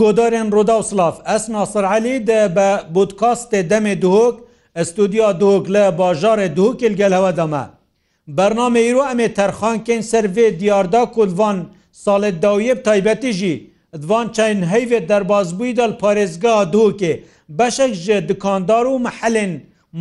گۆدارێن ڕۆدا و سلااف ئەس ناسەرعەلی دە بە بودکاستێ دەمێ دوۆک ئەستودیا دوۆک لە باژارێ دووکل گەلەوە دەمە بەرنامە ئیرۆ ئەمێ تەرخانکەین سەرێ دیاردا کولڤان ساڵێت داویب تایبەتیژی دوان چین هەیوێت دەربازبووی دەل پارێزگا دووکێ بەشێک ژێ دکاندار و مەحلێن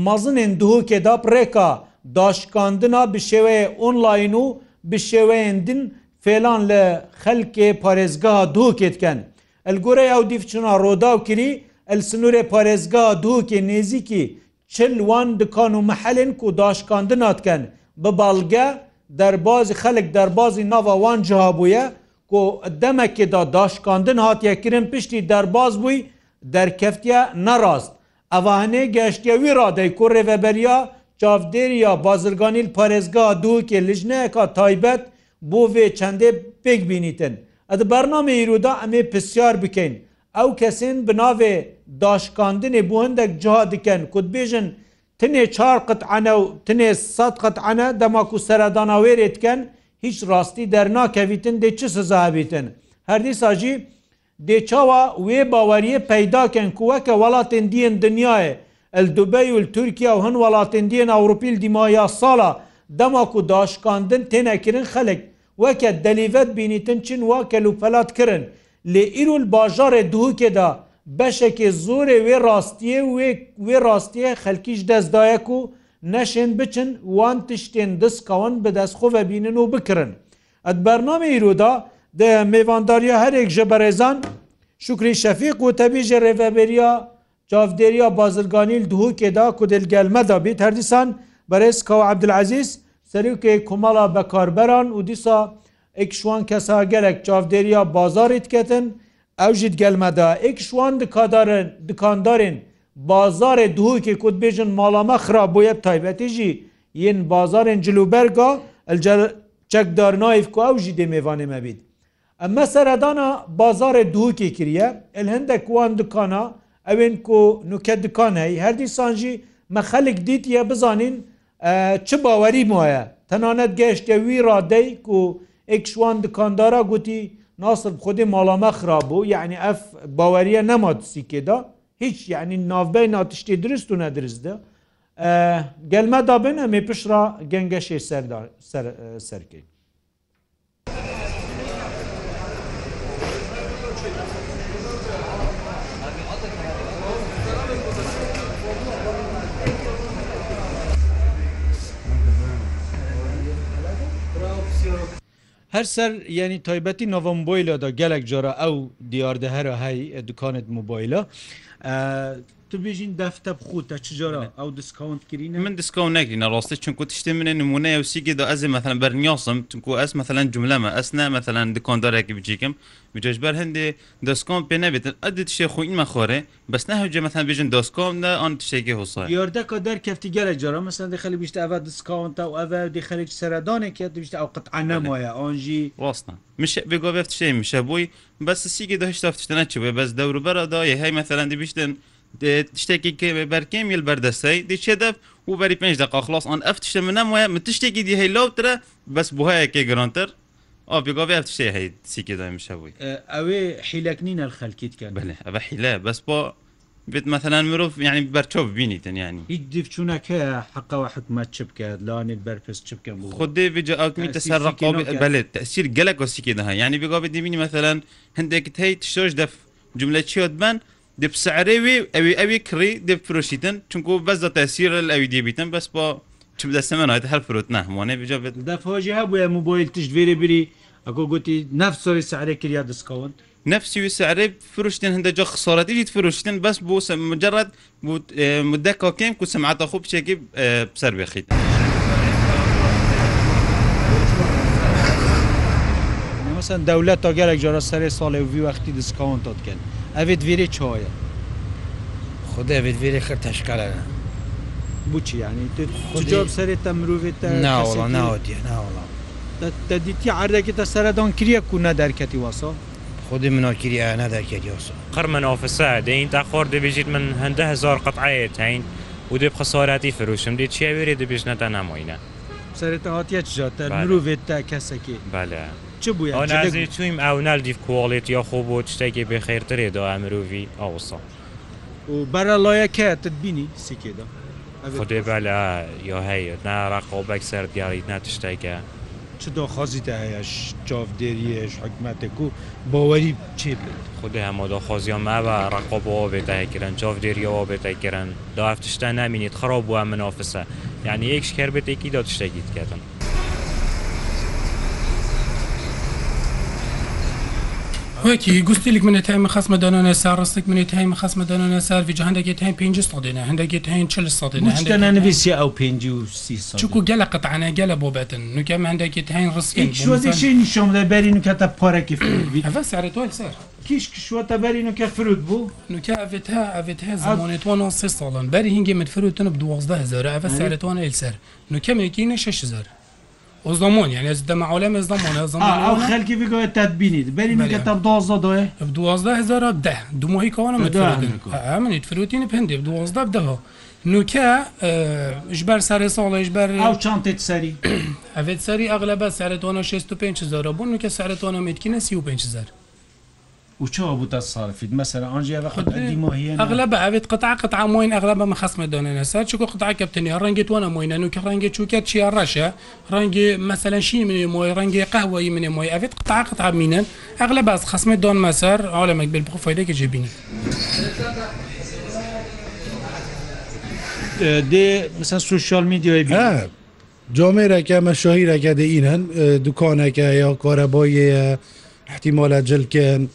مەزنێن دووکێدا پڕێکا داشکاندنا bi şێوەیە ئۆنلاین و bi şێوەیەندن فێلان لە خەلکێ پارێزگا دووکێتکەن. ئەلگۆرە ئەو دیفچنا ڕۆداو کری ئەل سنوورێ پارێزگا دووکێ نێزیکی چلوان دکان و مەحلن کو داشکاند ناتکەن بە باڵگە دەربازی خەلک دەربازی ناوەوان جیاببووە کۆ دەمەکێدا داشکاندن هااتەکردن پشتی دەرباز بووی دەرکەفتە نەڕاست ئەوانێ گەشتیاوی ڕادەی کو ڕێڤەبەریا چاودێریا بازرگانیل پارێزگا دووکێ لژنەیەکە تایبەت بۆ وێ چەندێ پێک بینیتن. ئەد بەرنامە ئیرودا ئەمێ پرسیار بکەین ئەو کەسین بناوێ داشکاندنێ بۆ هەندێک جا دکەن کوتبێژن تنێ چار قەتعەنە و تنێ سەد قەتعەنە دەماک و سەرداناوێرێ دکەن هیچ ڕاستی دەرناکەویتن دێ چ سزابیتن هەردی ساژی دێ چاوە وێ باوەریە پەیداکەن کووەکە وڵاتێن دیێن دنیاە دوبەی و تورکیا و هەن وڵاتێن دیێن ئەوروپیل دیمایا ساڵە دەماک و داشکاندن تێنەکردن خەلک وەکە دەلیڤەت بینیتن چین وا کەلوپەلات کردن لێ ئیرول باژارێ دووکێدا بەشێکی زۆرێ وێ ڕاستیە وێ ڕاستیە خەلکیش دەستدایەک و نەشێن بچن وان تشتێن دەستکەون بەدەستخۆە بینن و بکردن. ئەت بەرنامە ئیرودا دە میێوانداریە هەرێک ژە بەرێزان شکری شەفیق و تەبیژە ڕێڤەبێریا جافدێریا بازرگانیل دووکێدا کو دلگەلمەدا بیت هەردیسان بەرز کەوا عبدعزیز serokê komala bekarberan û dîsa ek şwan kesa gelek çavdêriya bazarê diketin ew jî gelme de ek şwan dikadarin dikandarên bazarê duhokê ku dibêjin malama xirabboye taybetî jî yên bazarên cilûberga çekdar nayf ku ew jî demêvanê me bît. Em me seredana bazarê duhokê kiriye el hindek wan dikana, evên ku nuke dikan hey her dîsan jî me xelik dît ye bizanîn چ باوەریم وایە تەنانەت گەشتە وی ڕادەیک و ئێکشوان دکاندارا گوتی ناسب خودی ماڵامە خراببوو یعنی ئەف باوەریە نەمات سیکێدا هیچ یعنی ناوبەی ناتشتی درست و نەدرستە گەلمەدا بنە مێ پشرا گەنگەشێ سەرکەین هەر سەر یعنی تایبەتی نۆڤمبۆیلەدا گەلێک جۆرە ئەو دیاردە هەرە هەی دوکانت موبایلە تو بێژین دەفتە بخوتە چجارە ئەو دیسکاونتکردین من دیسکاون نگرینە ڕاستی چونکو تشتی منێ نمونە وسیگیدا ئەزی مەثلەن بەرنیاسم چونکو ئەس مەثلەن جملەمە ئەس نە مەثلەن دکۆندارێکی بچیکم بجێش بەر هەندێ دەسکۆم پێ نەبێتن ئەدی تشتێ خۆینمە خۆرێ بەس نەهوجێ مەثلەن بێژن دۆسکۆمدا ئەن تشتێکی هوسا یاردەکە دەرکەفتی گەرە جارە مەسەن دەخەلی بیشتە ئەە دیسکاونتا و ئەە دەخەلێک سەردانێکی دوشتە ئەو قەت ئەنەمایە ئۆنژی ڕاستە مش بگۆ بێت شێ میشە بووی بەس سیگی دەهشتا فتنە چ بێ بەس دەوروبەردا یە هەی مەثلەن دیبیشتن tiştekî berkêm yil berdestey di çê dev û berî pênc deqa xlas an ev tişte min nem waye min tiştekî dî heylawtir bes buhayekê girantir Avê ev tiştê hey sikê demiş hewî Ew ê hîlekîn el xelkî dikin belê ev hîle bes bo بێت مەثلەن مرۆڤ یعنی بەرچۆ ببینیتن ینی هیچ دیفچوونەکە حقەوە حکومت چ بکە لاانێت بەرپست چ بکەم خودێ بجە ئەوتمیتە سەر بەێت تەسیر گەلک کۆسیکی دەها ینی بگا بێ دیبینی مەثلەن هەندێکت هەیت شۆش دەف جملە چیۆت بن دب سعرێ وێ ئەوێ ئەوێ کڕی دەفرۆشیتن چونکو بەس دە تەسیرە ئەوی دێبیتن بەس بۆ چم دەسەمەنات هەر فرۆت ناموانێ بجا بێت دەفۆژی هەبووە موبایل تشت وێرە بری ئەگۆ گوتی نەفسۆی سعرێ کریا دەستکەون نفسی سعرێ فروشتن هەندەجا خسەڵەتیژیت فروشتن بەس بۆ مجرەت مدەکەکەم و سمعاتە خوب بچێکی سەر بخیت. مثلا دولت تا گەلێک جارە سەرێ ساڵێ وی وەختی دسکاونت کرد. ئەێت وێری چۆیە خدا ئەێت وێری خر تەشکارەکە بچی ینی خۆجاب سەرێتە مرۆڤێتە ناوەڵە ناوەتیە ناوەڵە دەدیتی عردەکێتە سەردان کریە و نەدەرکەتی وەسە خودی منۆکیری نەدەکردی وەسە قڕمە ئۆفسا دەین تا خۆر دەبێژیت من هەندە هزار قەتعایەت هەین و دێ خسۆراتی فروشم دی چیا وێری دەبێژنەتە نامۆینە سەرێتە هااتە چژاتە مرۆڤێت تا کەسەکی بالە. چ بووە نازی چویم ئەونالدی کۆڵێت یا خۆ بۆ شتێکی بێخێرترێدا ئەمرۆڤی ئەوسا و بەرەڵۆیەکەتت بینی سیکێدا خودێ بە لە یا هەیە ناڕقۆبەك سەر دیاریت ناتشتێکە چ دۆخوازیتە هەیەش چاودێریش حکومەتێک و بۆوەری چی بێت خودی هەمە دۆخۆزیان ماوە ڕقۆ بۆ بێتایکردن چاودێریەوە بێتایکردن دافتشتا نامینیت خڕۆ بووە منۆفسە یعنی یەک شکر بێتێکی دۆ تشتێکیت کردن وەکی گوستیلك منێت هەمە خسممە دانانە سا ڕستێک منێت هەمە خسممە دانانە ساویج هەندێکێت هەین پێ سادێنە هەندێکێت هەین چل سادێنەویسی ئەو پێ چکو گەلە قەتانە گەلە بۆ بەتن نوکە هەندێکێت هەین ڕستێنشۆمدە بەری نوکەتە پارێکی سەرتوال سەر. کیش کشوەتە بەری نوکە فرود بوو نوکە ئەێت ها ئەێت هە زمانێتوان سێ ساڵن بەری هنگێ من فرودتن ب دوزده هزار ئەە سەرتوانە ئیلسەر نوکەمێکی نە 6 هزار زمان يعني دم عالم زمان زمان او خلقي بيقول تدبيني بالي منك تب 12 دوه ب 12000 ده دو ماهي كوانا متفرقين امن يتفروتين بهندي ب 12 بده نوكا جبر سر سال جبر او چانت سري اوت سري اغلب سعرتونه 65000 بون نوكا سعرتونه متكين 35000 وشو ابو تصارفيد مثلا انجي اخذ عندي مهين اغلب عبيد قطعه قطعه موين اغلب ما خصم دون نسات شكو قطعه كابتني رنجت وانا موين نو كرنجت شو كات شي رشا رنجي مثلا شي من موي رنجي قهوه من موي عبيد قطعه قطعه مينن اغلب از خصم دون مسار عالمك بالبروفايل كجيبيني دي مثلا سوشيال ميديا بي جامێرەکە مەشاهیرەکە دەئینەن دوکانەکە یا کارەبایە احتیمالە جلکن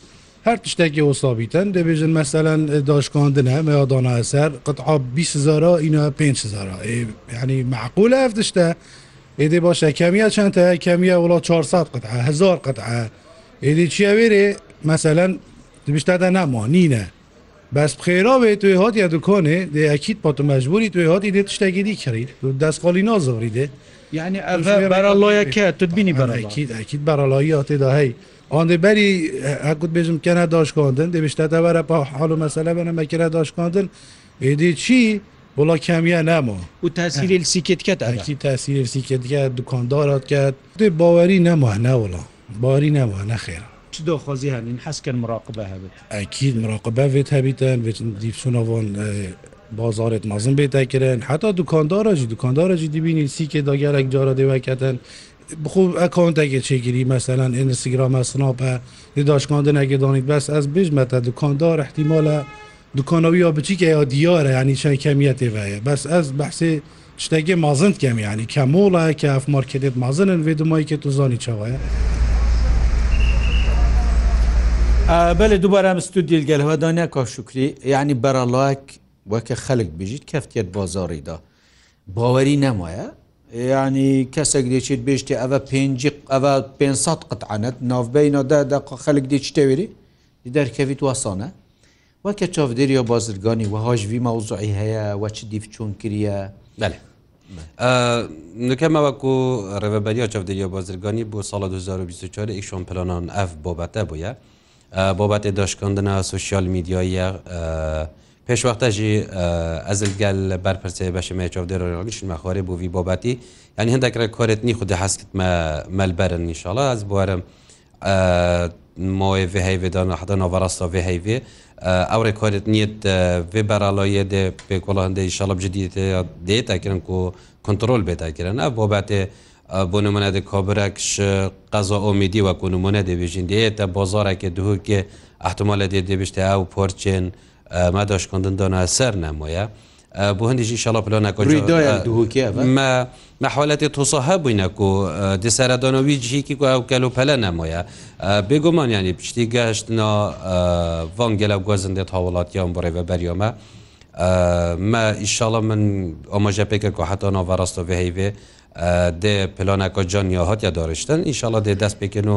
هەر تشتێکی وسابیتن دەبێژن مەسەەن داشکاندن هەمە داناسەر قطع 20زارا اینا 5زارا ینی معقول هەف تشتە ئێدی باشە کەمیە چەندە کەمیە وڵا 400 قطع هزار قطع ئێدی چیاوێرێ مەسەەن دبیشتەدا نامانینە بەس بخێراێ توی هاتی دوکۆنێ دەیەکیت پاتە مەجبوری توی هاتی دێت تشتێکی دی کردید دەستقالی نازۆری دێ یعنی بەرەڵایەکە تو بینی بەڕێکیت ئەکیت بەرەڵایی هاتێدا هەی ئەندێبەری هەکوت بێژم کەە داشکاندن دەبیشتەوەرە پا حالڵ مەسەلە بەە مەکرە داشکاندن ئێدی چی بڵا کەمیە نەما و تاسیری سیکتکەت ئەرکی تاسیری سیکتکە دوکاندارات کرد دێ باوەری نەما نەوڵە باری نەوە نەخێرە دۆخوازی هەنین حەسکن مراقبە هەبێت ئەکیید مراقبە بێت هەبیتەن دیفسونەوان بازارێت مازم بێتەکردن حتا دوکاندارەژی دوکاندارەژی دیبینی سیکێ داگەرێک جارە دێوەکەتەن بخوب اکانت اگه چگیری مثلا اینستاگرام اسناپ نداش کاندن اگه دانید بس از بیش مت دکاندار احتمال دکاناوی یا بچی که یا دیاره یعنی چند کمیت ویه بس از بحث تشتگی مازند کم یعنی کمولا که اف مارکتت مازنن ویدمایی که تو زانی چوایه بەێ دووبارە ئەمستو دیلگەلەوە دانیا کاشکری یعنی بەرەڵاک وەکە خەلک بژیت کەفتێت بازاریدا باوەری نەمایە ینی کەسێک دێکیت بێشتی ئەوە پێ ئەوە 500 قەتعاەت ناوبینەوەدا دق خەلک دێکی تەوێری دەرکەویت واسانە وەکە چاودێری و بازرگانی وهاژوی ماوزعی هەیە وە چ دیفچون کریە بەێ نکەمەوەکو ڕێبەریە چاودێری بازرگانی بۆ ساڵ 2024 ئیشۆن پلانان ئەف بۆبەتە بووە بابەتێ داشکاندنە سوسیال میدیایە پێشوەختە ژی ئەزل گەل بەرپرسێ بەشمێ چودێڕگەشن مەخۆری بووی بۆباتی ینی هەندێکرە کۆرێتنی خودی حسکت مەلبەرن نیشاڵە ئەس بوارم مۆی هەیێدان حدا نۆڤڕاستا ێ هەیێ ئەو ڕێکۆرت نیت وێ بەرالۆیە دێ پێکۆڵە هەندەی شەڵب جدیت دێتاکردن و کنترل بێتاکردن ئە بۆ باتێ بۆ نمونەدە کۆبرەکش قەزە ئۆمیدی وەکو نمونە دەبێژین دێتە بۆ زۆرەکێ دووکێ ئەحتمالە دێ دەبشتە ئەو پۆرچێن. ماداشکندن دانا سەر نەمویە بۆ هەندێکی شڵە پلۆ نکۆ مەحالەتی تووسە هەبووینەک و دیسەرەدانەوی جیکی کو ئەو کەل و پەلە نەمۆیە بێگومانیانی پشتی گەشتنا ڤانگەلە گۆزندێت هاوڵاتیان بڕێ بە بەریۆمە مە ئیشاڵە من ئۆمەژەپێکە کو حتا ناڤڕاستۆ بەهیوێ دێ پلانەکە جانیا هااتیا دارشتن ئیشاڵە دێ دەست پێکن و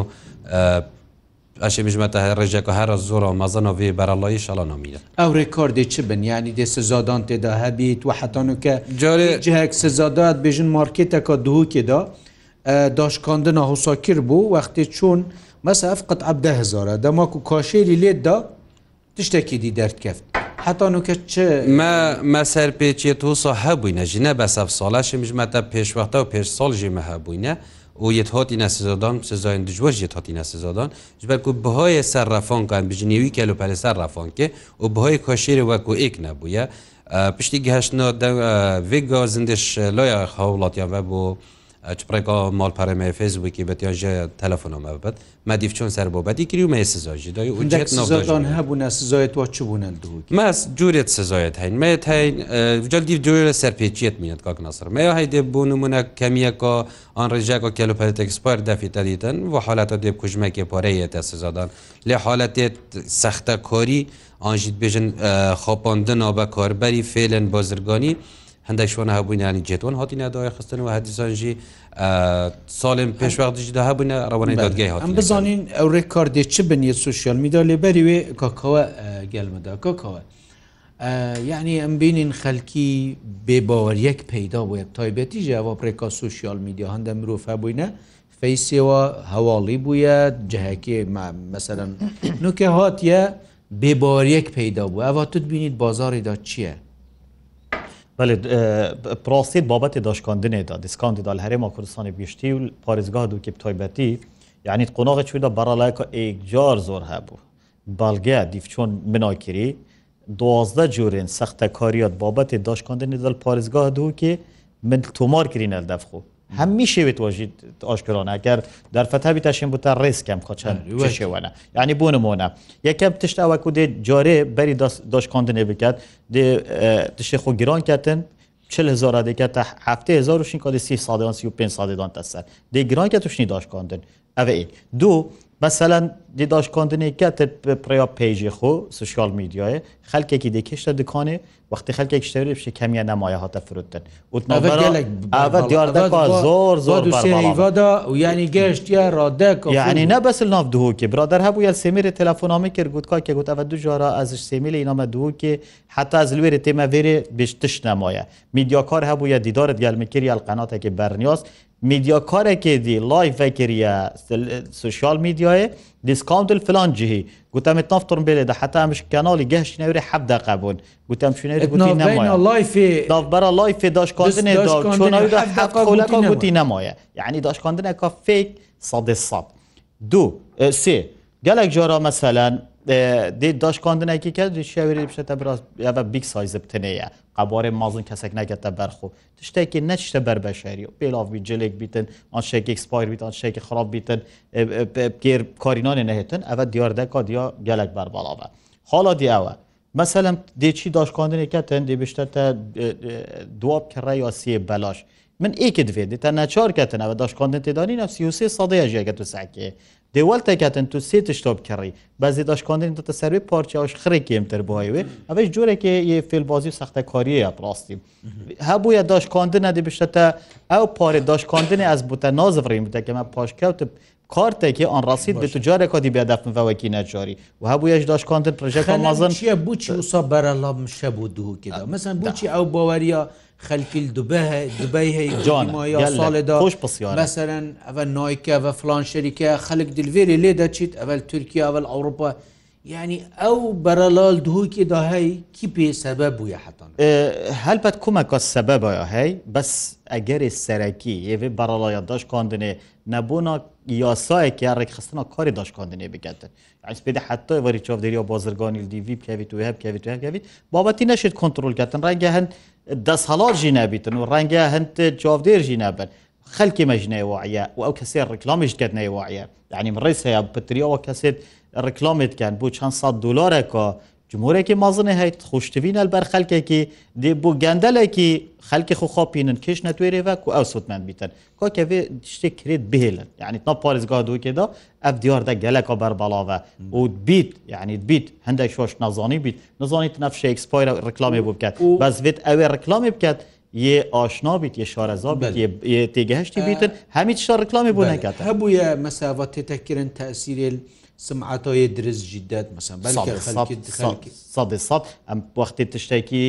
ئەش بژمەتە ڕێژێک هەرە زۆرە مەزەنەوەێ بەرەڵی شەڵەنامینە ئەو ڕێکۆردی چ بنیانی دێ سزادان تێدا هەبیت و حتانکە جارێجهێک سزادات بێژن مارکێتەکە دووکێدا داشکاندنە هوساکر بوو وەختی چوون مەسەف قەت عبدە هزارە دەماک و کاشێری لێتدا تشتێکی دی دەردکەفت حتانکە چ مەسەر پێچێت وسە هەبووینە ژینە بەسەف ساڵاشی مژمەتە پێشوەختە و پێش ساڵژی مە هەبووینە. o yethatina sizadan sizayên dijwar yethatina sizadan ji ber ku bihayê ser refankan bijinêwî kelo pelê ser refanke û bihayê kaşêrê wekû ek nebûye piştî geheştina vê gazindêş laya hewlatiya ve bo çpreka malpere me Facebookî bet ya ji telefona me bibet me dîv çon ser bobetî kiriû me sizajî dayî hebûne sizayet wa çibûne du me curêt sizayet heyn me heyn cel dîv curê serpêçiyet minet kak nasir me heydê bû numune kemiyeka an rêjeka kelopetexper defî te dîtin ve haleta dê kujmekê pareyê te sizadan lê haletê sexte korî an jî bêjin xapandina e, be karberî fêlên bazirganî هەندای شوۆن هەبووینانی جێتوان هاتی ناداوای خستنەوە هەدیسانژی ساڵێن پێشوەختیش دا هەبوونە ڕەوانەی دادگای هاات بزانین ئەو ڕێکاردێ چ بنیە سوسیال میدا لێبەری وێ کاکەوە گەلمەدا کاکەوە یعنی ئەم بینین خەلکی بێباوەریەک پەیدا بۆە تایبەتی ژاوا پرێکا سوسیال میدییا هەندە مرۆڤ هەبووینە فەیسەوە هەواڵی بووە جەهەکی مەمثلەن نوکە هاتیە بێباوەریەک پەیدا بوو ئەوە توت بینیت بازاریدا چییە؟ بەێ پراستیت بابەتی داشکاندنێدا دیسکانتیدا لە هەرێما کوردستانی گشتی و پارێزگاه دوکیب تایبەتی یعنی قۆناغی چودا بەڕالایکە ئێجار زۆر هەبوو بالگە دیفچۆن مناکری دوازدە جورێن سەختە کاریات بابەتی داشکاندنی دەل پارێزگاه دوو کێ من تۆمار کرین ئەلدەفخۆ هەممی شێوێت وەژیت ئۆشکۆناگەر دەرفەتابی تا شێن بوتە ڕێسکەم خۆچەند شێوەە یعنی بۆ نمونە یەکەم تشتاوەکو دێ جۆرێ بەری دۆشکۆندنێ بکات تشتێ خۆ گران کاتن هزار دەکات تا هفته 1935 سادان 35 سادان تا سەر دەگرانکە توشنی داشکاندن ئەوە دوو مثلەن دیداشکاندنێککەت پریا پیژێ خۆ سوشال میدیایە خەکێکی دەکشتە دکانێ وقتی خەکێک شتێری پیش کەمیە نمایە هاتە فرودتن زۆر زۆردا و ینی گەشت یا ڕادێک یعنی نەبەس ناف دووکێ برادر هەبوو یە سێمیرە تەلفۆنامی کرد گوتکا کە گوت ئەە دو جارە ئەزش سێمیلە ئینامە دووکێ حتا زلوێرە تێمە وێرێ بشتش نمایە میدیاکار هەبوو یە دیدارت گەلمەکری ئەلقەناتێکی بەرنیاز میدیا کارێکێ دی لای فکریە سوشال میدیایە دیسکانتل فلان جهی گوتم تافتون بێ دە حتا مش کانالی گەشت نەوری حب دقبوون گوتم شوێری دابرا لای فداشکاندنێ چۆنەکە گوتی نمایە یعنی داشکاندنەکە فیک سادی ساب دو سێ گەلێک جارا مەسەلەن دê daşkandinekî ke şewerê bişete biraz ve big sayze bitine ye qebarê mazin kesek nekete berxu tiştekî ne tişte berbeşerî pêlav bî cilek bîtin an şekek spayr bît an şekî xirab bîtin kêr karînanê nehetin ev diyar deka diya gelek berbala ve Hala diye ew e meselem dêçî daşkandinê ketin dê bişte te duab kire ya siyê belaş min êkê divê te neçar ketin ev daşkandin têdanî nefsî sê sadeye jeket tu sekê دێوەڵتێکاتەن تو سێ تشتۆ بکەڕی بەزی داشکاندن تە سەروی پارچیاش خرێکێمتر بۆیوێ ئەوەش جۆرێکی یە فێلبازی سەختەکاریە ڕاستی هەبووە داشکاندن ئەدی بشتە ئەو پارێ داشکاندنی ئەس بوتە نازڕیم بتەکەمە پاشکەوت کارتێکی ئەن ڕاستید بێت جارێک کادی بێدەفنەوەکی نەجاری و هەبوو یش داشکاندن پرژێک مازن چیە بچی وسا بەرەڵام شە بوو دووکدا مەسن بچی ئەو باوەریە خەلکیل دوبه دوبەی هەیە ساڵێدا خۆش پسییان مەسەرەن ئەە نایکە بە فلان شەریکە خەلک دلێری لێ دەچیت ئەل تورکیا ئەل ئەوروپا یعنی ئەو بەرەلال دووکی داهەی کی پێ سەبە بووە حتان هەلپەت کومەکە سەبە بە هەی بەس ئەگەری سەرەکی ئێوێ بەڕەڵایە داشکاندنێ نەبوونا یاسایەکی ڕێکخستنا کاری داشکاندنێ بگاتن ئەسپێدا حتا وەری چاودری و بازرگانی دیوی بکەویت و هەب کەویت و هەگەویت بابەتی نەشێت کۆنتترۆلگاتن ڕێگە هەند دەسهڵاتژی نبیتن و ڕەنگە هەند جوابدێژی نابن خەلکی مەژنەیەواە و ئەو کەسێ ڕکلامیش کردنەوەواە دانیم ڕێس هەیە بتریەوە کەسێت ڕکلامێتکەن بۆ چەند سا دلارێکە جمهورێکی مازنێ هەیت خوشتوینە بەر خەلکێکی دێ بۆ گەندەلێکی خەلکی خوخواپینن کش نەتوێرێڤک و ئەو سووتمان بیتن کۆکەێ شتێک کرێت بهێلن یعنی تا پارێزگا دوکێدا ئەف دیاردە گەلەکە بەربڵاوە و بیت یعنی بیت هەندێک شۆش نازانی بیت نزانیت نەف شکسپایرە ڕکلامی بکات بەزێت ئەوێ ڕکلامی بکات یه آشنا بیت یه شارەزا تێگەهشتی بیتن هەمیت شار ڕکلامی بۆ نکات هەبووە مەساوات تێتەکردن تاسیرێن سمعاتۆی درستجی دەت مەسەدی سە ئەم وەختی تشتێکی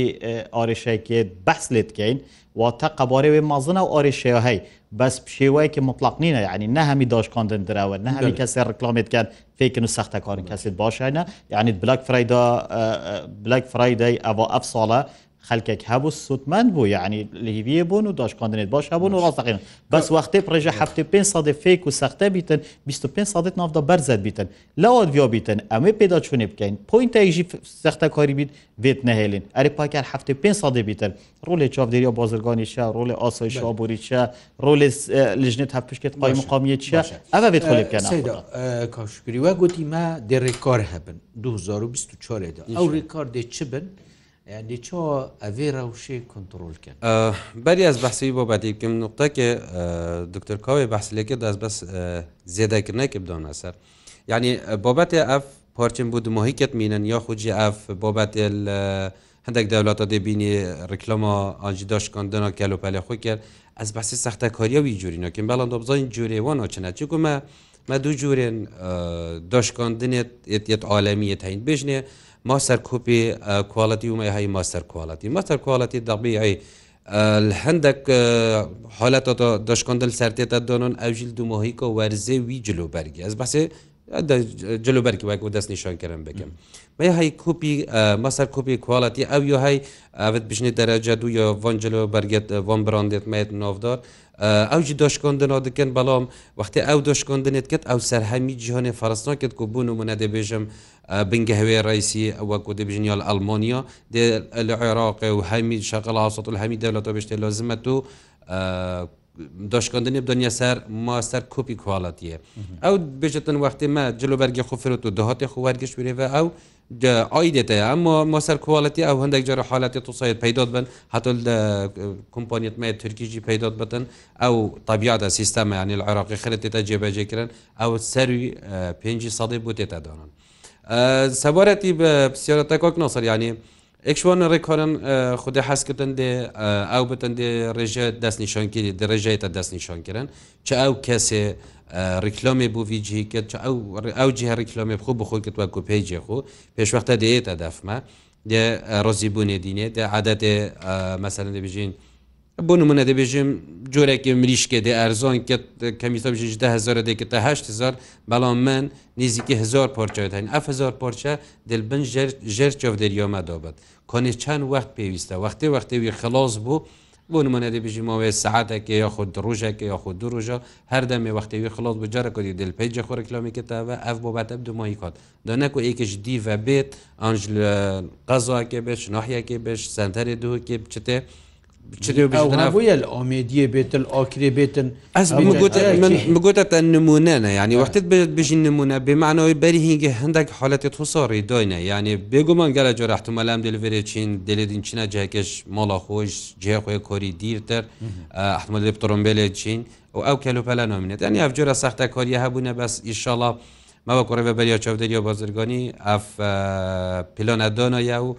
ئارێشەیەکی بەس لێ بکەین و تا قەبارێ وێ مازنە و ئارێشەیە هەی بەس شێوەیەکی مطلقنینە یعنی نە هەمی داشکاندن درراوە نە هەمی کەسی ڕکلاامێتکەن فێکن و سەختەکارن کەسێت باشینە یعنی بلک فرایدا بلک فرایدای ئەوە ئەف ساڵە خەکێک هەبوو سوودمەند بوو یعنی لیویە بوون و داشکاندنێت باش هەبوون و ڕاستەقین بەس وقتی پرژە هەفت پێ سادی فیک و سەختە بیتن 25 سادت نافدا بەرزت بیتن لەوات ویا بیتن ئەمە پێدا چونێ بکەین پوینتەیژی سەختە کاری بیت بێت نهێلین ئەری پاکار هەفت پێ سادی بیتن ڕۆلی چاودێری بازرگانی شە ڕۆلی ئاسای شابووری چە ڕۆلی لژنێت هە پشکێت قای مقامیت چە ئەە بێت خۆلی بکەن کاشگری وە گوتی ما دێ ڕێکار هەبن 2024 ئەو ڕێکار دێ چ بن؟ یعنی چۆ ئەێ ڕەوشەی کنتترۆلکە بەری ئەس بەسی بۆ بەدیکەم نقطەکە دکتۆر کاوی بەحسلێکی دەست بەس زیێدەکردنەکە بدۆنە سەر یعنی بابەتێ ئەف پارچین بوو مۆهیکت مینن یا خوجی ئەف بابەتێ هەندێک دەولاتە دەبینی ڕکلما ئاجیداشکاندنە کەلوپەلە خۆ کرد ئەس بەسی سەختە کاریەوی جوورینەکەم بەڵام دەبزانین جوورێوان ناچنە چکومە مە دوو جوورێن داشکاندنێت ئێت عالمیت هەین بژنێ ماسەر کوپی کوالەتی ومە هەی ماسەر کوالەتی مەسەر کوالەتی دەبیعی هەندێک حالەتە دەشکندل سەرێتە دۆنن ئەوژیل دومۆهیکە وەرزێ وی جلوبەرگی ئەس بەسێ جلوبەرکی وەکو دەست نیشانکردن بکەم مە هەی کوپی مەسەر کوپی کوالەتی ئەو یۆ هەی ئەت بژنی دەرەجە دو یا ڤۆنجلۆ بەرگێت ڤۆن براندێت مێت نۆڤدار ئەوجی دۆشکۆندنەوە دەکەن بەڵام وەختی ئەو دۆشکۆندنێت کرد ئەو سەررهەمی جیهۆنێ فەرستنا کرد و بوون و منە دەبێژم بنگە هەوێ ڕیسی ئەوەکو دەبژنیال ئەلمانیا لە عێراقی و هەمی شقل هاوسەت هەمی دەولەتەوە بشتێ لازمەت و داشکاندنی دنیا سەر ما سەر کۆپی کوواڵەتیە ئەو بێژێتن وقتی مە جلوبەرگی خوفرت و دهاتی خووەرگشتێ ئەو ئایدێتەیە ئەمما سەر کوواڵەتی ئەو هەندێک جارە حالڵاتی تووسایت پیدات بن هەتل کمپانیتمای ترکیجی پیدات بتن ئەو طبیعدا سیستەمە ینی عراقی خرێتێتە جێبەجێکردن ئەو سەروی پێ سەدەی بۆ تێتەدانن. سەبارەتی بە پسیارەتە کۆکنۆسەریانی ئەکشوانە ڕێکۆرن خودی حەزکردن دێ ئەو بتەن دێ ڕێژە دەستنیشانگیری درێژێتە دەستنیشانگیرن چ ئەو کەسێ ڕیکلۆمی بوو ویجی کرد ئەو جیه ڕیکلۆمی بخۆ بخۆی کرد وەکو پێیجێخۆ پێشوەختە دێتە دەفمە دێ ڕۆزی بوونێ دینێ دە عادەتێ مەسەرن دەبژین بۆ منە دەبێژم جۆرێکی مریشکێ دێ ئەرزۆن کەمیهزار دێکتەهزار بەڵام من نزیکی هزار پۆرچەوت هەین ئەف هزار پۆرچە دلبن ژێر چۆف دەریۆمە دۆبێت کۆنێ چند وەخت پێویستە وەختی وەختێوی خلاص بوو بۆ نمونە دەبژیمەوەی سعاتێک یاخود ڕژێک یاخود دو ڕژە هەردەمێ وەختێوی خلاص بجارە کۆی دلپەیجە خۆ کیلومتەوە ئەف بۆ باتە دومایی کات دانەکو ئێکش دیڤە بێت ئەنج قەزاکێ بێش ناحیەکێ بێش سنتەرێ دووکێ بچێ بووە ئۆمێدیە بێتن ئۆکرێ بێتن ئەسگوتە نمونەە ینی وقتت بژین نمونە بێمانەوەی بەری هینگە هەندێک حالەتی تووسڕی دۆینە ینی بێگومان گەلە جۆراحتمەلام دلڤێ چین دلێدین چینە جاکەش مڵە خۆش جێخۆی کۆری دیرتر ئەحمە لێ پتۆمبیلێ چین و ئەو کەلوپەلا نامێت ئەنی ئەف جۆرە سەختە کۆریە هەبوونە بەس ئیشاڵە مەوە کوڕێ بەریە چاودەریە بازرگانی ئەف پیلۆنە دۆنە یا و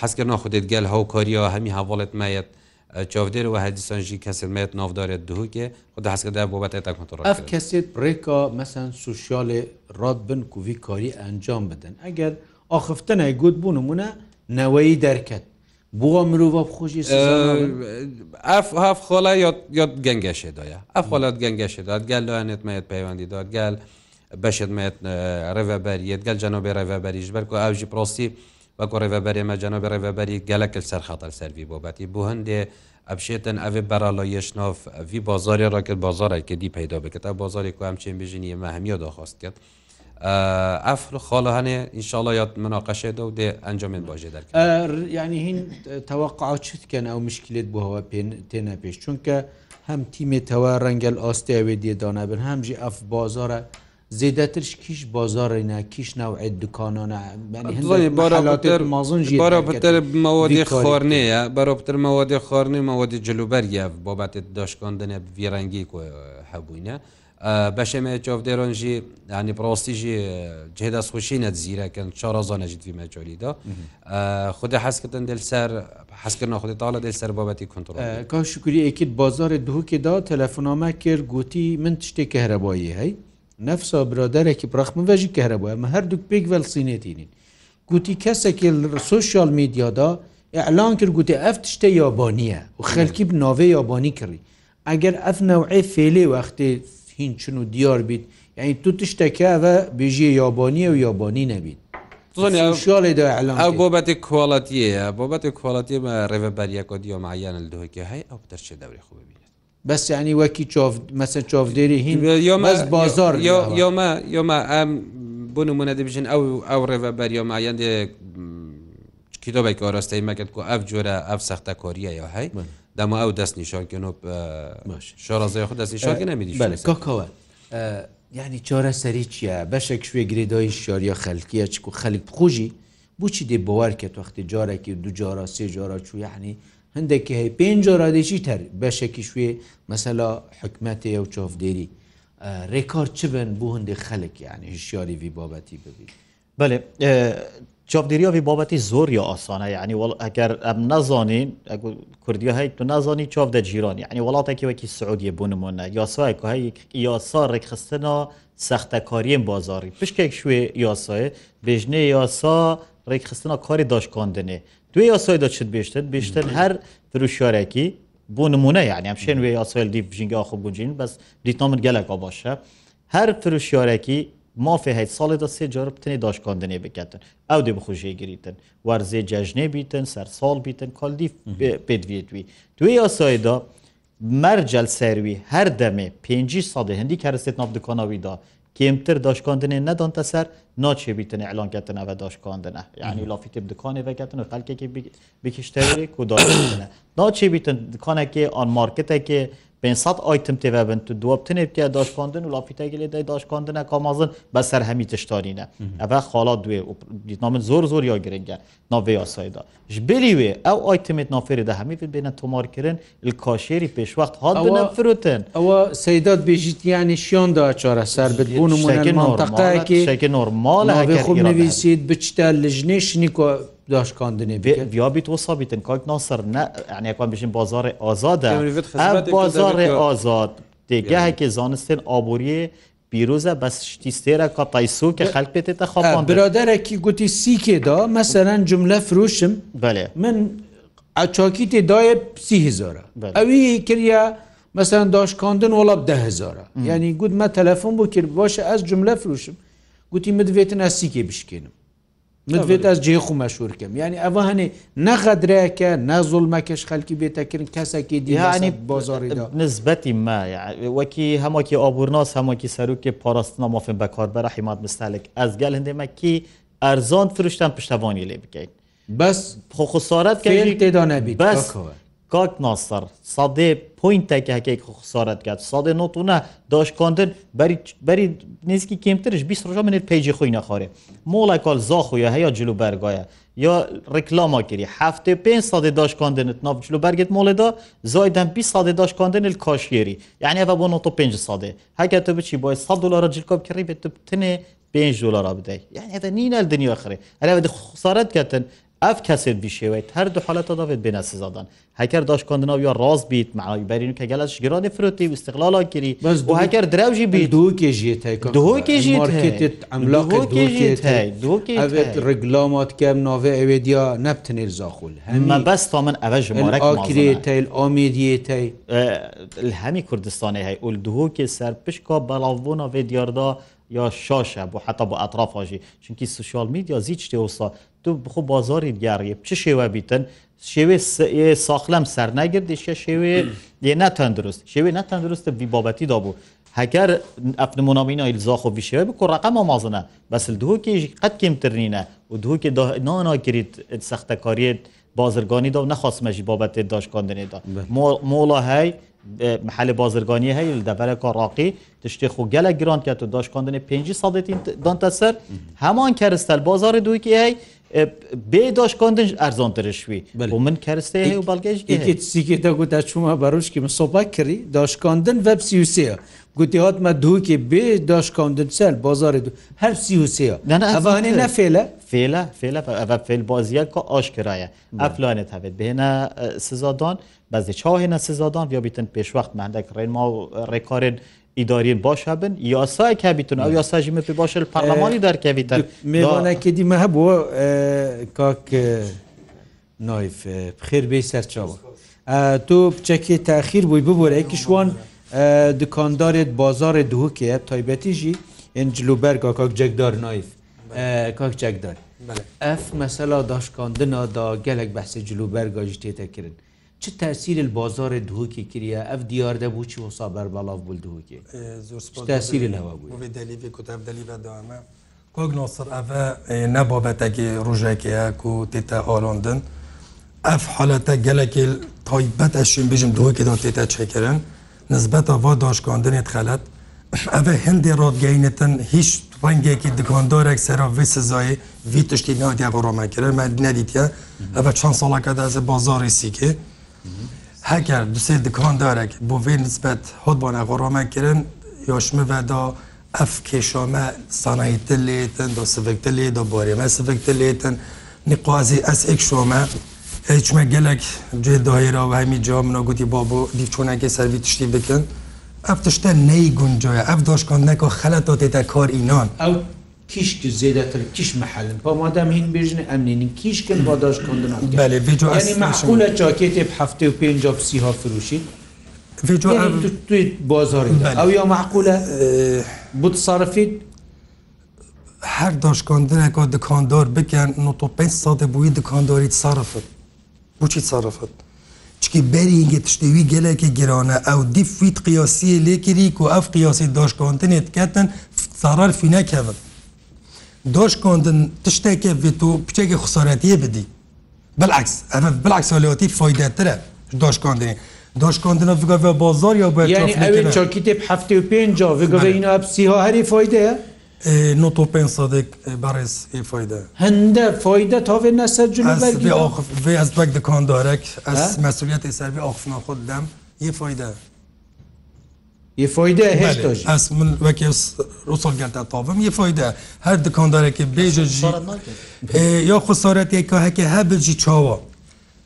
حەسکردن خودێت گەل هەو کۆریەوە هەمی هەواڵت مایەت چاودێر و هەدیسانژی کەسمێت نافدارێت دووکێ خدا حسکەدا بۆبەت تا کنترل ئەف کەسێت پرێکا مەسەن سوشالێ ڕاد بن کووی کاری ئەنجام بدەن ئەگەر ئاخفتنای گوت بوونممونە نەوەی دەرکەت بووە مرۆڤ خۆشی ئەف هاف خۆڵە یاد گەنگەشێدایە ئەف خۆڵات گەنگەشێدات گەل لەوانێتمەیەت پەیوەندی داد گەل بەشێتمێت ڕێڤەبەریت گەل جەنۆبێ ڕێڤەبەریش بەرکو ئاوژی پرۆستی وەکو ڕێڤەبەری مەجانە بە ڕێڤەبەری گەلەکل سەرخەتەر سەروی بۆبەتی بۆ هەندێ ئەبشێتن ئەێ بەرالە یشنۆف وی بازاری ڕکرد بازارێکردی پیدا بکە تا بازاری کو ئەم چێن بژینی ئمە هەمیە داخواست کرد. ئەفر خاڵە هەنێ ئینشاءڵە یاد مناقەشێدا و دێ ئەنجامێن باشژێ دەکە ینی هین تەواقع چتکەن ئەو مشکلت بۆەوە تێنە پێش چونکە هەم تیمێتەوە ڕەنگەل ئاستی ئەوێ دێدانابن هەمجی ئەف بازارە زیدەتر کیش بازارێنە کیش ناوعێت دوکانانە مازن بەرەتر مەوەدی خۆرنەیە بەرەتر مەوەدی خۆرنی مەوەدی جلوبەرە بابەتێت داشکاندنە ڤێرەنگی هەبووینە بەشێمە چۆفدێرۆنژی ینی پرۆستیژی جێدا خوشینە زیرەکەن چازانەژیت مەچۆلیدا خوددا حەسکردن دلسەر حەسکردن خودی تاالە دلسەر بابەتی کنتترل کا شکری ئەکیت بازارێ دووکێدا تەلەفۆنامە کرد گوتی من تشتێک هەرەبایی هەی نەفسا برادەرێکی پرخمەژی کەرەبە ئەمە هەردوو پێک ڤلسینێتینین گوتی کەسێکی سوسیال میدیادا ئەلان کرد گوتی ئەف تشتە یابانیە و خەلکی بناوێ یابانی کردی ئەگەر ئەف نەوعێ فێلێ وەختێ هین چون و دیار بیت یعنی تو تشتەکە ئەە بێژیە یابانیە و یابانی نەبیت بۆبەتی کۆڵەتیە بۆبەتی کۆڵەتی ڕێبەبەریەکە دیۆماییان لدوهکی هەیە ئەو دەرچێ دەوری خوبی بەس ینی وەکی مەسە چۆفدێری هین بازار یۆمە یۆمە ئەم بۆ نمونە دەبژین ئەو ئەو ڕێڤەبەر یۆمایەندێک کتۆبێک ئۆڕاستەی مەکرد و ئەف جۆرە ئەف سەختە کۆریەیە هەی دەما ئەو دەست نیشانکردن و شۆڕزای خود دەست نیشانکە نەمیدی کۆکەوە یعنی چۆرە سەری چییە بەشێک شوێ گرێدۆی شۆریە خەلکیە چکو خەلک بخۆژی بچی دێ بوار کە توختی جارێکی دو جارە سێ جارە چوو یعنی هەندێکی هەیە پێنج ڕادێکی تەر بەشێکی شوێ مەسەلا حکومەتی ئەو چۆفدێری ڕێکار چ بن بۆ هەندێک خەلکی ینی هشیاریوی بابەتی ببیت بەێ چاپدریاوی بابەتی زۆر یا ئاسانە یعنی ئەگەر ئەم نازانین کوردی هەیت تو نازانی چاپ دەجییرانی ینی وڵاتێکی وەکی سعودیە بوونممونە یاسایک هەیە یاسا ڕێکخستنا سەختەکاریم بازاری پشکێک شوێ یاسایە بێژنێ یاسا ڕێکخستنا کاری داشکاندنێ دوێ یاسای دەچێت بێشتت بێشتر هەر فروشارێکی بۆ نمونە یعنی ئەم شوێن وێ یاسایل دی بژینگە خۆ بجین بەس دیتامن گەلێکا باشە هەر فروشارێکی مافێ هەیت ساڵێدا سێ جار بتنی داشکاندنێ بکەن ئەو دێ بخۆژێ گریتن وەرزێ جەژنێ بیتن سەر ساڵ بیتن کالدی پێدوێتوی دوێ یاسایدا مرجل سروی هەر دەمێ 5 ساده هەندی کەرسێت ناف دکاناویدا kêmtir daşkandinê nedan te ser naçêbîtin elanketina ve daşkandine yani lafî tip dikanê veketin xelkekê bikişterê ku daşkandine. Naçêbîtin dikanekê an marketekê 500 ئایتم تێبن تو دووەبتنێ پیا داشکاندن و لاپیتەگەلێ دای داشکاندنە کامازن بەسەر هەمی تشتانینە ئەە خاڵا دوێ دیتنامن زۆر زۆر یا گرنگە ناوێ یاسایدا ژبلی وێ ئەو ئایتمێت نافێریدا هەمی بێنە تۆمارکردن ل کاشێری پێشوەخت هاڵە فروتن ئەوە سەداد بێژیتیانی شیاندا چارە سەر بدبوون و منتەقەیەکی نۆرمالە خوب نویسیت بچتە لە ژنێشنی داشکاندنی ویا بیت وسا بیتن کاک ناصر نه یعنی یکان بشین بازار آزاده بازار آزاد دیگه که زانستن آبوری پیرۆزە بەشتیستێرە کا تایسو کە خەک پێێتە خاپان برادەرێکی گوتی سیکێدا مەسەرەن جملە فرۆشم بەێ من ئەچاکی تێدایە سیهزارە ئەوی کردە مەسەرەن داشکاندن وڵاب دههزارە یعنی گوتمە تەلەفۆن بۆ کرد باشە ئەس جملە فرۆشم گوتی مدوێتن ئە سیکێ بشکێنم نوێت ئەس جێخ و مەشورکەم ینی ئەوە هەنێ نەخەدرایکە نەزڵمەکەش خەلکی بێتەکردن کەسێکی دیانی بۆزۆری نسبەتی مایە وەکی هەمووکی ئابورناس هەمووکی سەرروکی پاراستنا مافن بەکاربەرە حیمات مستالێک ئەزگەل هەندێمەکی ئەرزان فروشتن پشتوانی لێ بکەین بەس خۆخسارەت کە تێدا نەبی بەس کاک ناستر سادێ پوینتێکهکێک خسارەت کات سادێ نۆتونە داشکاندن بەری نزیکی کمترش 20 ڕژ منێت پیجی خۆی نەخارێ مۆڵی کال زاخۆە هەیە جلو بەرگایە یا ڕکلاما کردی هەفتێ پێ سادێ داشکاندنت نافچلو بەرگێت مۆڵێدا زایدەم 20 سادێ داشکاندن کاشێری یعنی ئەە بۆ 95 سادێ هەکە تو بچی بۆی 100 دلار جلکاب کردی بێت تنێ 5 دلار بدەیت یعنی هذا نینە دنیا خرێ ئەلە خسارەت کەتن ev kesê bişêwet her du haleta davêt bêne sizadan. Heker daşkandina ya raz bît meberîn ke gel ji giranê firotê istiqlala kirî bu heker drev jî bî dokê jî Duhokê jî reglamat kem navê evêdiya neptinê zaxul me bes ta min ev ji kirê teyl amêdiyê tey hemî Kurdistanê hey û duhokê ser pişka belavbûna vê diyarda یا شاشە بۆ حتا بە ئەطرافاژی چونکی سوسیال میدیا زیچ شتێوسا تو بخۆ بازاری دیارڕیە چ شێوە بیتن شێوێ ساخلم سەر نەگردی شە شێوێ لێ نەتەندروست شێوێ نەتەندروستە بی بابەتیدا بوو هەکار ئەفنمونامین ئیلزاخ و بیشێوە بکو ڕقم مازنە بەسل دووکێژی قەت کمترنینە و دووکێ ناناگریت سەختەکاریت بازرگانیدا و نەخواستمەژی بابەتێ داشکاندنێدا مۆڵە هەی محل بازرگانی هەیە لە دەبەرە کاڕاقی تشتی خو گەلە گران کە و داشکاندنی پێ سادێتی دانتە سەر هەمان کەستەل بازار دوکی هەی بێ داشکاندنج ئەرزانترشوی بۆ من کەستی هەیە و بەڵگەشت سیکێتە گوتا چوومە بەڕوشکی من سۆپا کردی داشکاندن وەب سیوسەیە گوتی هاتمە دووکێ بێ داشکاندن سەر بازارێ دو هەر سیوسەیە ئەوانێ نەفێلە فێلە فێلە ئەە فێلبازیە کە ئاشکرایە ئەفلانێت هەبێت بهێنە سزادان بەزی چاهێنە سزادان یا بیتن پێشوەخت مندەك ڕێنما و ڕێکارێن ئیداری باش بن یاسای کەبیتون ئەو یاساژی مپی باش پەرلەمانی دەرکەویتن میوانەکە دیمە هەبووە کاک نایف بخێر بێ سەرچاوە تۆ بچەکی تاخیر بووی ببووە یکیشوان. دکاندارێت بازارێ دووکێ تایبەتی ژی ئەنجلوبەر کاک جەکدار نایف کاک جەکدار ئەف مەسەلا داشکاندنا دا gelek بەسە جلوبەرگا ji تێتەکردن. چ تاسیل بازارê duhokê kiriye ev diyar de bû çi wasa berbalav bul duhokê tesîl heva bû delîvê ku ev delîve dame Kognosir ev ne babeteke rojekê ye ku tê te alandin ev halete gelekê taybet eşin bêjim duhokê da tê te çekirin نسبەتە بۆ دۆشکۆندنێت خەلەت ئەە هەندێ ڕۆگەینەتەن هیچ ڕنگێکی دکۆندۆرێک سەرۆڤ سزایی وی تشتی نادیا بۆ ڕۆمانکردن مە نەدیتە ئەە چەند ساڵەکە دازە بۆ زۆری سیکێ هەکە دوسێ دکۆندارێک بۆ وێ نسبەت هۆت بۆ نەگۆ ڕۆمانکردن یۆشمە بەدا ئەف کێشۆمە سانایتە لێتن دۆ سڤکتە لێ دۆ بۆرێمە سڤکتە لێتن نیقوازی ئەس ئێک شۆمە هیچمە گەلک گوێ داهێرا و هەمی جا منە گوتی با بۆ دیچۆنەکە سەروی تشتی بکەن ئەف تشتە نەی گونجۆە ئەف دۆشکاندەکە خەلەت تێتە کار ئینان ئەو kişki zêdetir kiş mehelin Pamadem hin bêjin emlînin kişkin badaş kondin me çaketê heftê û pênc psîha firûşî bazar ew ya mequle bu sarfît her daşkandineka dikandar bikin 95 saê bûî dikandorî sarfir بچی تصرفت چکی بەرینگە تشتوی گەلێکی گرانە ئەو دیفیت قیاسی لێکری و ئەف قیاسی دۆشکۆنتنێت کەتن ساڕار فینەکەون دۆشکۆندن تشتێکە بێت و پچێکی خسارەتیە بدی بلعکس ئەمە بلعکسۆلەتی فۆیدەترە دۆشکۆندنی دۆشکۆندنە بگەێ بازار یا بە چاکی تێ هەفت و پێنج بگەێ اینا ئەپسیها هەری فۆیدەیە نۆ پێسەدێک بەڕێز فۆیدە هەندە فۆیدە تاێ نەسەر جوێ ئەس بەک دکان دارێک ئەس مەسولیەتی سەروی ئاخنا خۆ دەم یە فۆیدە فۆیدە ئەس من وەک ڕوسڵ گەتە تاڤم یە فۆیدە هەر دکاندارێکی بێژە یا خسارەتێک کە هەکە هەبجی چاوە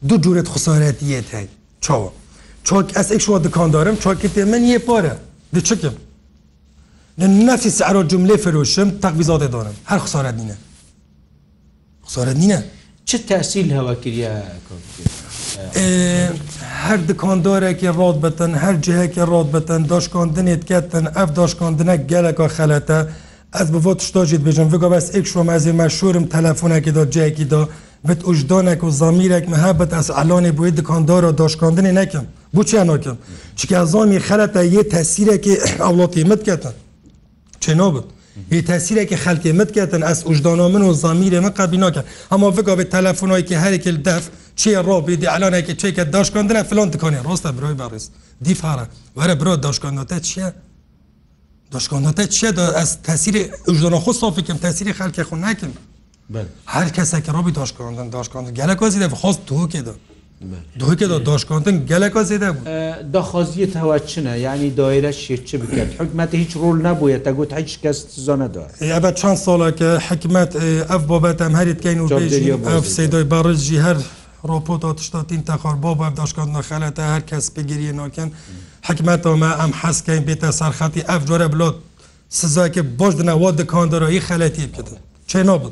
دوو جوورێت خسارەتیەت هەی چاوە چۆک ئەس ئەیک شوە دکاندارم چاکێتێ من یە پارە دچکم لنفس السعر والجملة فروشم تقبيزات دارم هر خسارة دينا خسارة دينا چه تأثیر هوا کریا هەر دکاندارێکی ڕۆت بتن هەر جهەیەکی ڕۆت بتن داشکاندنێت کەتن ئەف داشکاندنە گەلەکە خەلەتە ئەس بۆ تشتاژیت بێژم بگە بەس ئێک شوم ئەزی مەشورم تەلەفۆنێکی دا جەیەکی دا بت ئوشدانێک و زامیرێک مە هەبت ئەس ئەلانی بۆی دکاندار و داشکاندنی نەکەم بچیانۆکەم چکە زامی خەلەتە یە تەسیرێکی ئەوڵاتی متکەتن چنابت یه تاثیری که خلکی مت کردن از وجدانامن و ضمیر من قبی نکن اما فکر به تلفنایی که هر کل دف چه را بیدی الان که چه که داش کندن فلان تکنه راست برای برس دی فرا وره برا داش کندن چیه داش کندن چیه دا از تاثیر وجدان خود صافی کم تاثیر خلک خون نکن بله هر کس که را بی داش کندن داش کندن گله کازی ده خواست تو که ده دۆکەدا دۆشکۆنتن گەلەکە زێدا داخوازیە هەوا چنە ینی دایرە شێچ بکرد حکومەتی هیچ ڕۆل نبووە تا گوت هیچ کەس زۆنەدا ئەبە چند ساڵەکە حکومت ئەف بابەت ئەم هەریتکەین و ئەف سێدای بەڕژی هەر ڕۆپۆت تشتاتین تەخار بۆ بە داشکاندنا خەلەتە هەر کەس بگیری ناکەن حکمەتەوەمە ئەم حەسکەین بێتە سەرخەتی ئەف جۆرە بلۆت سزاکە بۆش دنەوە دکاندەرەوەی خەلەتی بکردن چێ نابن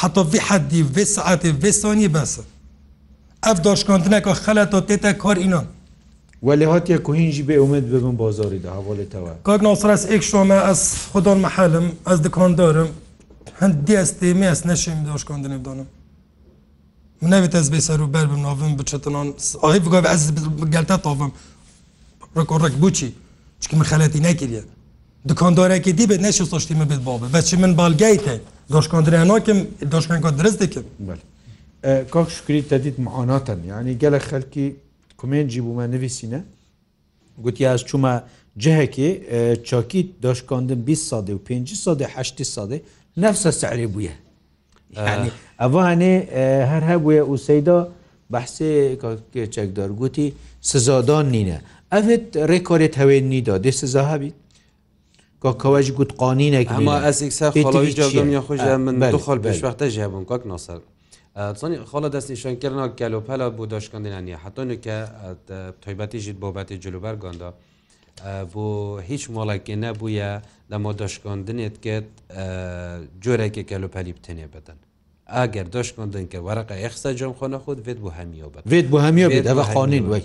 حتۆ في حدی وێ سعاتی وێسانی بەسە ئەف دۆشکۆندنەکە خەلەت تۆ تێتە کۆر ئینۆن ولی هاتیە کوهینجی بێ ئومد ببم بازاری دا هەواڵێتەوە کار ناسرس ئێک شۆمە ئەس خودۆن مەحەلم ئەس دکۆندۆرم هەند دیێستی مێس نەشیم دۆشکۆندنی بدانم منەوێت ئەس بێ سەر و بەر بم ناوم بچێتنان ئاهی بگۆ ئەس گەلتە تاوم ڕکۆڕێک بچی چکی من خەلەتی نەکردە دکۆندۆرەێکی دی بێت نەشی سۆشتیمە بێت بابە بەچی من بالگەیتە دۆشکۆندرێ ناکەم دۆشکەنکە درست دەکەم بله کاک شکری تەدید معاناتەن یعنی گەلە خەلکی کومێنجی بوومە نویسینە گوتی ئاز چوومە جهەکی چاکی داشکاندن 20 سادە و 5 سادە 8 سادە نفسە سعری بووە ئەوانێ هەر هەبووە ئووسەیدا بەحسێ چەکدار گوتی سزادان نینە ئەێت ڕێکارێت هەوێننی دا دێ سزا هەبیت کاکەوەش گوت قانینێک ئەما ئەسێک سەر خۆڵەوی جاگەم یاخۆش من دو خۆل پێشوەختە ژیابم کاک ناسەر چۆنی خۆڵە دەستی شوێنکردنەوە گەلوپەلە بۆ دۆشکندنە نیە حتۆنکە تایبەتیژیت بۆ بەتی جلوبەر گۆندا بۆ هیچ مۆڵێکی نەبووە لەمە دۆشکندنێت کرد جۆرێکی گەلوپەلی بتێنێ بدەن. ئاگەر دۆشکندن کە وەرەقە یخسە جۆم خۆنە خۆت بێت بۆ هەمیەوە بە بێت بۆ هەمیە بێت ئەوە خانین وی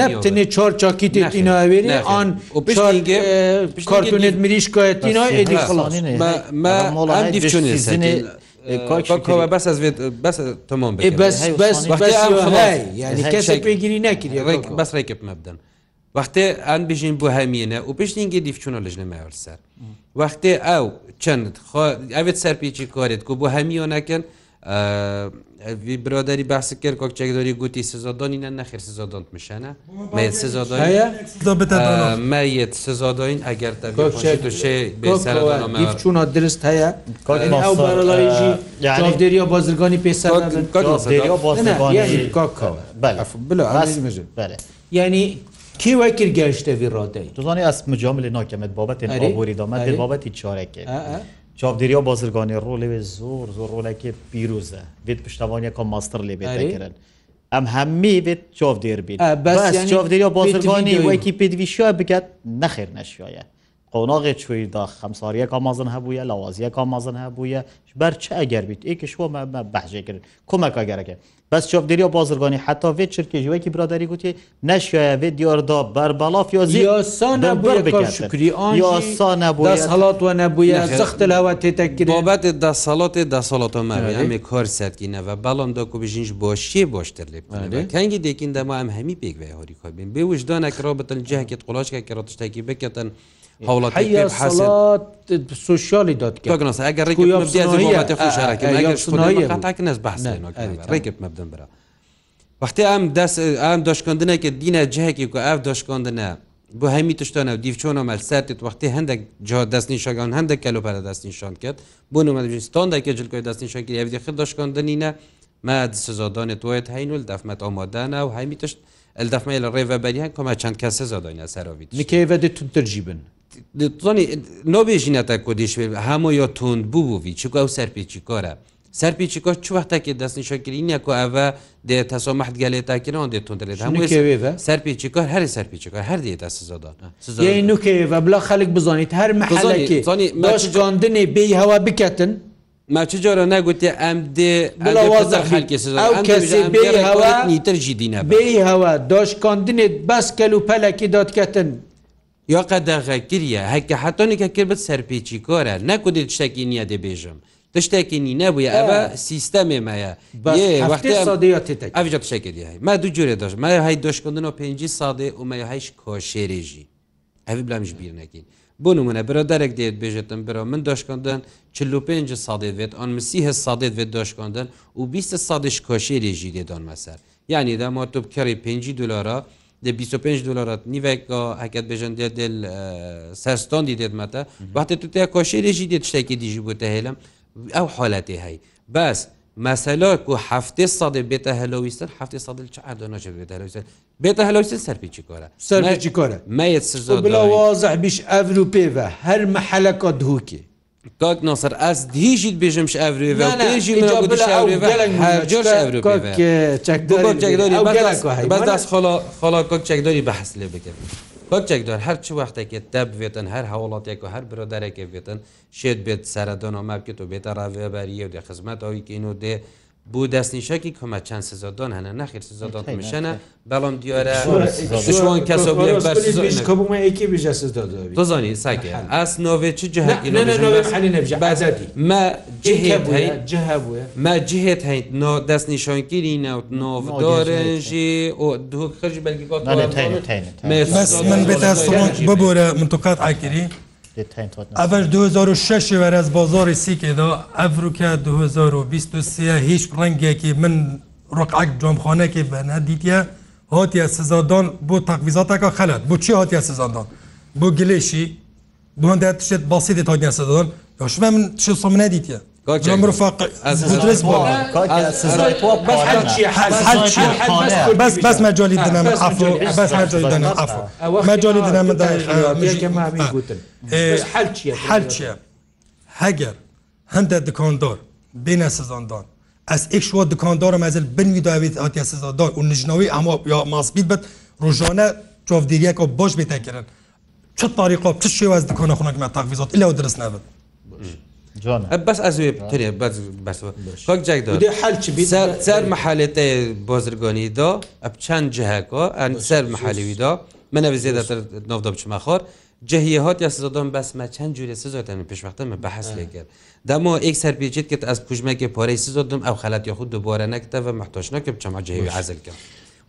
نەبتنێ چۆر چاکیتیناوێری آن کارتونێت مریشکایەتینای ئێدی خڵانینێ مەڵ دیچونێ. بەس بەس تەمان پێگیری نکرد بەس ڕێکب مەبدەن وەختێ ئەن بژین بۆ هەمینە و پشتینگە دیفچونە لەژنە ماوە سەر وەختێ ئەو چەند ئەوێت سەرپێکی کارێت و بۆ هەمیۆ نەکەن برۆدەری باسی کرد کۆکچێکدۆری گوتی سزۆدۆین نەخیر سزۆدۆنت میشەنە سزۆدۆەت سزۆدۆین ئەگەر چوونە درست هەیە دێریە بازرگانی پێسەر ینی کیوەکرد گەشتە ویڕۆدەی دزانانی ئەس مجامل ناکەمت بابەت بۆری دامە بابەتی چارێکی چاودێریا بازرگانی ڕۆ لەوێ زۆر زۆر ڕۆلێکی پیرروزە بێت پشتوانیەکە ماستر لێ بێتکردن. ئەم هەممی بێت چاودێر بین چاودێریا بازرگانی وەکی پێویشە بکات نەخێر نەشوایە. قۆناغێ چوی دا خەمساریەکە مازن هەبووە لاوازیەکە مازن هەبووە بەر چ ئەگەر بیت ئیکیشوە بەحژێ کرد کمەکە گەرەکە بەس چۆبدەری و بازرگانی حتا وێ چرکێژوەکی برادری گوتی نەشیە وێ دیاردا بەربەڵاف یاسانەبووە نەبووە سەختەوە تێتەکیبەت دا سەڵاتێ دا سەڵاتۆمە ئەمێ کۆرسەتکینەوە بەڵام دەکو بژینش بۆشیێ بۆشتر لێ کەنگی دێکین دەما ئەم هەمی پێک بە هۆری کۆبین بێ وشدانە کڕۆ بتن جاکێت قوڵاشکە کە ڕتشتێکی بکەتن. حوڵەت سوسیالی دادگەناس ئەگەر ڕێکب مەبدەم برا وەختی ئەم دەست ئەم دۆشکندنەکە دینە جەهێکی و ئەف دۆشکندنە بۆ هەمی تشتانە و دیفچۆنە مەلسەرێت وقتی هەندێک جا دەستنی شگان هەندێک کەلوپەرە دەستنیشان کرد بۆ نومەستان دەکە جلکۆی دەستنیشان کرد ئەفدی خ دۆشکندنینە مە سزادانێت وێت هەینول دەفمەت ئامادانە و هەمی تشت ئەلدەفمە لە ڕێڤەبەریان کۆمە چەند کەسە زادانە سەرۆویت نکەیڤ دێت تون ترجیبن زۆنی نۆبێژینەتە کۆدیشێ هەمۆیۆ تند بووبووی چکە و سەرپێکی کۆرە سەرپێکی کۆ چوەختەکە دەستنی شکرینە کو ئەە دێت تەسۆ مەحتگەلێت تاکردەوە دێت تندێت هەمووێ سەرپێکی کۆر هەر سەرپێکی کۆر هەر دێتە سزادان نوکەوە بڵ خەک بزانیت هەر مەشگاندنێ بێی هەوا بکەتن. ماچ جۆرە ناگوتی ئەم دێ هەوا نیترجی دیینە بێی هەوا دۆشکاندنێت بەس کەل و پەلەکی دادکەتن یا قەدەغەکریە هەکە حتۆنێکە کرد بە سەرپێکی کۆرە نەکو دێت شتێکی نییە دەبێژم تشتێکینی نەبووە ئەە سیستەمێمەیە ئەجا تشتێکی دی ما دوو جوێ دەش ما های دۆشکردن و پێنج ساڵێ ومە هیچ کۆشێرێژی ئەوی بلامش بیر نەکەین بۆ نمونە برە دەرێک دێت بێژێتم برە من دۆشکردن 45 ساڵێت بێت ئەن مسیه ساڵێت بێت دۆشکردن و 20 سادش کۆشێرێژی دێدان مەسەر یعنی دامە تو بکەڕی 5 دلارە de 25 دلارات نیvek heket bêjin dê dil serstan dî dêd me te Bahtê tu te koşêê jî dê tiştekî dijî bû te hêlem ew حالتê hey bes mesela ku heftê sadê bête helowîstir heftê sadil çedonnace bête helowîstir bête helowîstir serpî çîkore Serpî çîkore me yet sir bila wazeh bîş ev pê ve her meheleka dhûkê Kak nasir ez dijî bêjimş evrê xala çekdarî behs lê bikin. Kak çekdar her çi wextekê te bivêtin her hewalatê ku her biroderekê vêtin şêd bêt seredona mevket û bêta revêberiye dê xizmet awî kîno dê بۆ دەستنیشکی کۆمە چەند سزادان هەنە نەخیر سزادان میشەنە بەڵام دیارەوان کەسەکی بژە دەزانی ساکە ئەس نوێ چ مە جهێت هەیت نۆ دەستنیشانگیری ناوت نۆدارنجی ئۆ دوو خرج بەلگی من بێتە ببۆرە منتوقات ئاکری ئەڤش 2006 وەرەز بازاری سیکێدا ئەفروکە 2023 هیچ ڕنگێکی من ڕقعک جۆمخۆنەکی بەنە دیتە هاتیە سزادان بۆ تەقویزاتەکە خەلت بۆچی هاتیە سزاندان بۆ گلێشی دوێت تشت باسی تاگەن سەدەدان یاشمە من چ سمنە دیتە بس بس ما جۆلی دنا بس ما جۆلی دنا ما جۆلی دنا من هەلچە هەگەر هەندە دکۆندۆر بینە سزاندان ez ek şo dikandar mezil bin wî davêt hatiye sizadar û nijnawî ama ya masbît bit rojane çavdiriye ku boş bêtekirin çi tariqa çi şêwez dikona xunak me takvizat ile dirs nevin بەس ئەزوێ پرێ بەک جێک سەر مححالێتێ بۆزرگۆنیدا ئەپ چەند جهەکۆ ئەن سەر مححالیویدا منە زیێدەتر نۆدا بچمەخۆر جهیهات یا سزادان بس ما چند جوری سزادم پیشوقت من بحث لیکر دما یک سر پیچید که از پوشمه که پاره سزادم او خلط یا خود دوباره نکته و محتاج نکب چما جهی عزل کم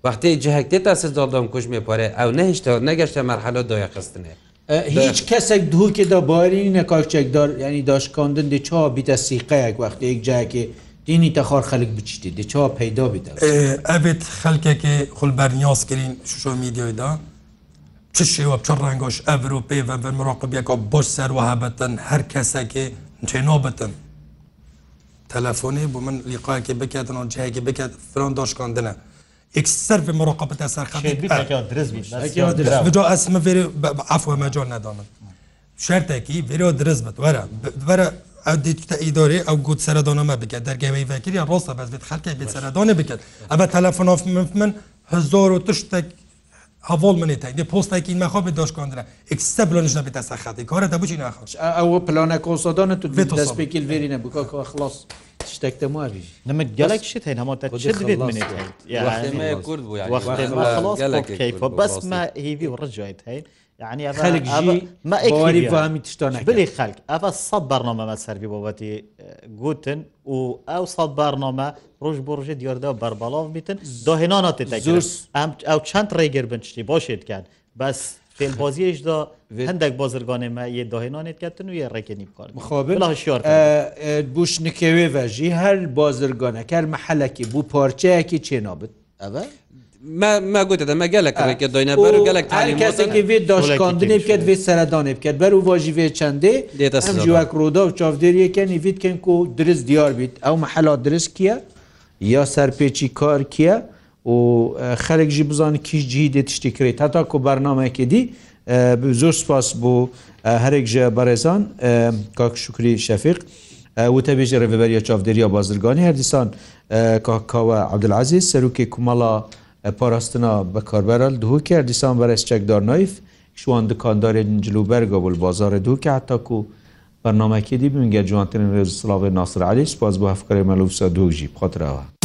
وقتی جهکتی تا سزادم کشمه پاره او نهشته نگشته مرحله دایقستنه هیچ کەسێک دووکێ دەبارینە کارچێکدار ینی داشکاندن دی چا بیتە سیقەیەک وقتی یک جاکی دینی تەخار خەلک بچیتی دی چا پیدا بیت ئەبێت خەلکێکی خولبەرنیازکردین شو میدیۆیدا چ شێوە بچە ڕنگۆش ئەڤروپی بە بن مراقبیەکە بۆش سەروەهابەتن هەر کەسێکی تێنۆبتن تەلەفۆنی بۆ من لیقاەکی بکاتن و جایەکی بکات فرۆن داشکاندنە اكسر في مراقبه اثر خطير اسم فيري عفوا ما جون ندامن شرطكي فيري درز بت ورا ورا دیتە ئیدۆری ئەو گوت سەردانەمە بکات دەرگەوەی ڤکری ڕۆستە بەس بێت خەکە بێت سەردانە بکات ئەمە تەلەفۆنۆف من هزار و تشتێک ئەڤۆڵ منێتای دە پۆستایکی مەخۆ بە دۆشکۆندرا ئکسسە بلۆنشە بێتە سەخاتی کارەتە بچی ناخۆش ئەوە پلانە کۆسەدانە تو بێت دەستپێکیل وێری نەبووکەوە خلاص شتێک دەماری نمت گەلێک شت هەین هەمە کورد بوو بەسمە هیوی و ڕژیت هەین يعني خلق جي ما بواري فهمي تشتون بلي خلق افا صد برنامه ما سربي بابتي جوتن و او صد برنامه روج برج دياردا بربلاف بيتن دهنانات تتكر ام او چند ريگر بنشتي باشید كان بس فیل بازیش دا هندک بازرگان ما یه داهنانت کردن و یه رکنی بکار مخابر بوش نکوه وجی هر بازرگانه هر محلکی بو پارچه اکی چه نابد اول ماگوتە مە گەلێکێک دوینە بەر گەلک کەسێکی وێ داشکاندنی بکرد وێ سەردانێ بکرد بەر و واژی وێ چەندێ دێتە جووەک ڕوودا و چاودێریەکەنی ویتکەن و درست دیار بیت ئەو مەحەلا درست کیە یا سەرپێکی کار کیە و خەرێکژی بزان کیش جی دێ تشتی کرێت هەتا کو بەرنمەیەکی دی زۆر سپاس بۆ هەرێک ژە بەڕێزان کاک شکری شەفیق. وتەبێژە ڕێبەریە چاودێریا بازرگانی هەردیسان کاکاوە عبدلعزیز سەرروکی کومەڵە parastina bekarberal duhu ker dîsan beres çekdar nayf şu an dikandarên cilûberga bul bazarê du ki heta ku bernamekê dî bin gecuantinên rêzilavê Nasir Elî spas bu hefkarê melûsa du jî xatirwa